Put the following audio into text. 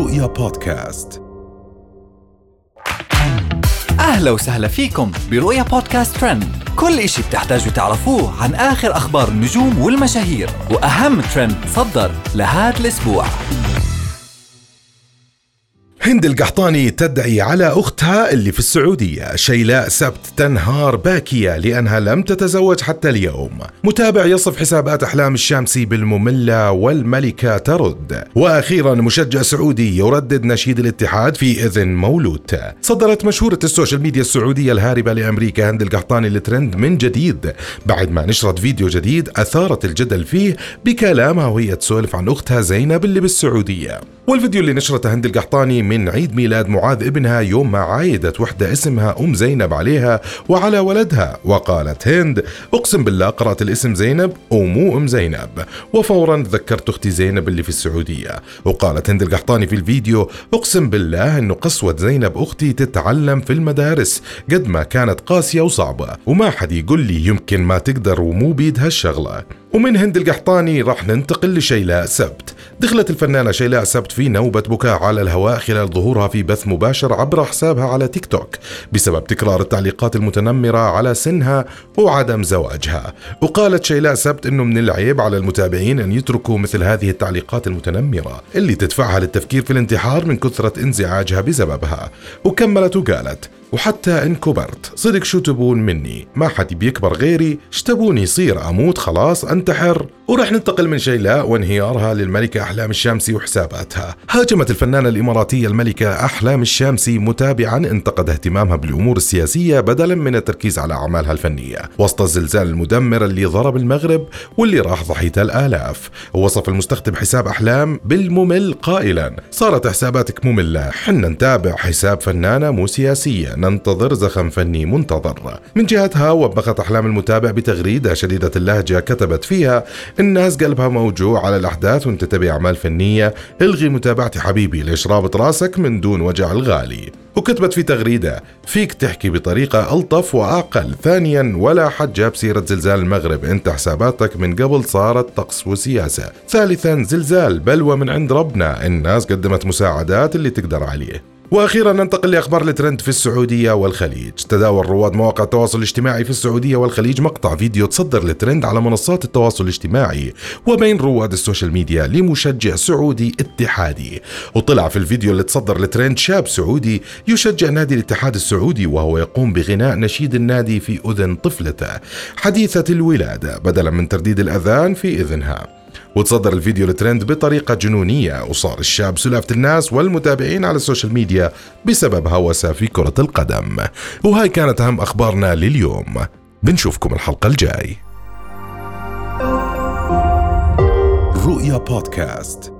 رؤيا بودكاست. أهلا وسهلا فيكم برؤيا بودكاست ترند. كل إشي بتحتاجوا تعرفوه عن آخر أخبار النجوم والمشاهير وأهم ترند صدر لهذا الأسبوع. هند القحطاني تدعي على أختها اللي في السعودية شيلاء سبت تنهار باكية لأنها لم تتزوج حتى اليوم. متابع يصف حسابات أحلام الشامسي بالمملة والملكة ترد. وأخيرا مشجع سعودي يردد نشيد الاتحاد في أذن مولود. تصدرت مشهورة ال social media السعودية الهاربة لأمريكا هند القحطاني الترند من جديد. بعد ما نشرت فيديو جديد أثارت الجدل فيه بكلامها وهي تسولف عن أختها زينب اللي بالسعودية. والفيديو اللي نشرته هند القحطاني من عيد ميلاد معاذ ابنها يوم ما عايدت وحدة اسمها أم زينب عليها وعلى ولدها وقالت هند أقسم بالله قرأت الاسم زينب ومو أم زينب. وفورا ذكرت أختي زينب اللي في السعودية. وقالت هند القحطاني في الفيديو أقسم بالله أنه قسوة زينب أختي تتعلم في المدارس قد ما كانت قاسية وصعبة وما حد يقول لي يمكن ما تقدر ومو بيدها الشغلة. ومن هند القحطاني راح ننتقل لشيلاء سبت. دخلت الفنانة شيلاء سبت في نوبة بكاء على الهواء خلال ظهورها في بث مباشر عبر حسابها على تيك توك. بسبب تكرار التعليقات المتنمرة على سنها وعدم زواجها. وقالت شيلاء سبت إنه من العيب على المتابعين أن يتركوا مثل هذه التعليقات المتنمرة اللي تدفعها للتفكير في الانتحار من كثرة انزعاجها بسببها. وكملت وقالت وحتى إن كبرت صدق شو تبون مني؟ ما حد بيكبر غيري. شتبوني يصير أموت خلاص أنتحر. ورح ننتقل من شيلاء وانهيارها للملكة أحلام الشامسي وحساباتها. هاجمت الفنانة الإماراتية الملكة أحلام الشامسي متابعا انتقد اهتمامها بالأمور السياسية بدلا من التركيز على أعمالها الفنية. وسط الزلزال المدمر اللي ضرب المغرب واللي راح ضحيته الآلاف. ووصف المستخدم حساب أحلام بالممل قائلا. صارت حساباتك مملة. حنا نتابع حساب فنانة مو سياسية ننتظر زخم فني منتظر. من جهتها وبخت أحلام المتابع بتغريدة شديدة اللهجة كتبت فيها الناس قلبها موجوع على الأحداث وانت تبي أعمال فنية. إلغي متابعتي حبيبي ليش رابط راسك من دون وجع الغالي. وكتبت في تغريدة فيك تحكي بطريقة ألطف وأقل. ثانيا ولا حد جاب سيرة زلزال المغرب. إنت حساباتك من قبل صارت طقس وسياسة. ثالثا زلزال بلوى من عند ربنا. الناس قدمت مساعدات اللي تقدر عليه. وأخيرا ننتقل لأخبار الترند في السعودية والخليج. تداول رواد مواقع التواصل الاجتماعي في السعودية والخليج مقطع فيديو تصدر الترند على منصات التواصل الاجتماعي وبين رواد ال social media لمشجع سعودي اتحادي. وطلع في الفيديو اللي تصدر الترند شاب سعودي يشجع نادي الاتحاد السعودي وهو يقوم بغناء نشيد النادي في أذن طفلته. حديثة الولادة بدلا من ترديد الأذان في إذنها. وتصدر الفيديو الترند بطريقة جنونية وصار الشاب سلافة الناس والمتابعين على ال social media بسبب هوسه في كرة القدم. وهاي كانت أهم أخبارنا لليوم. بنشوفكم الحلقة الجاي. رؤيا بودكاست.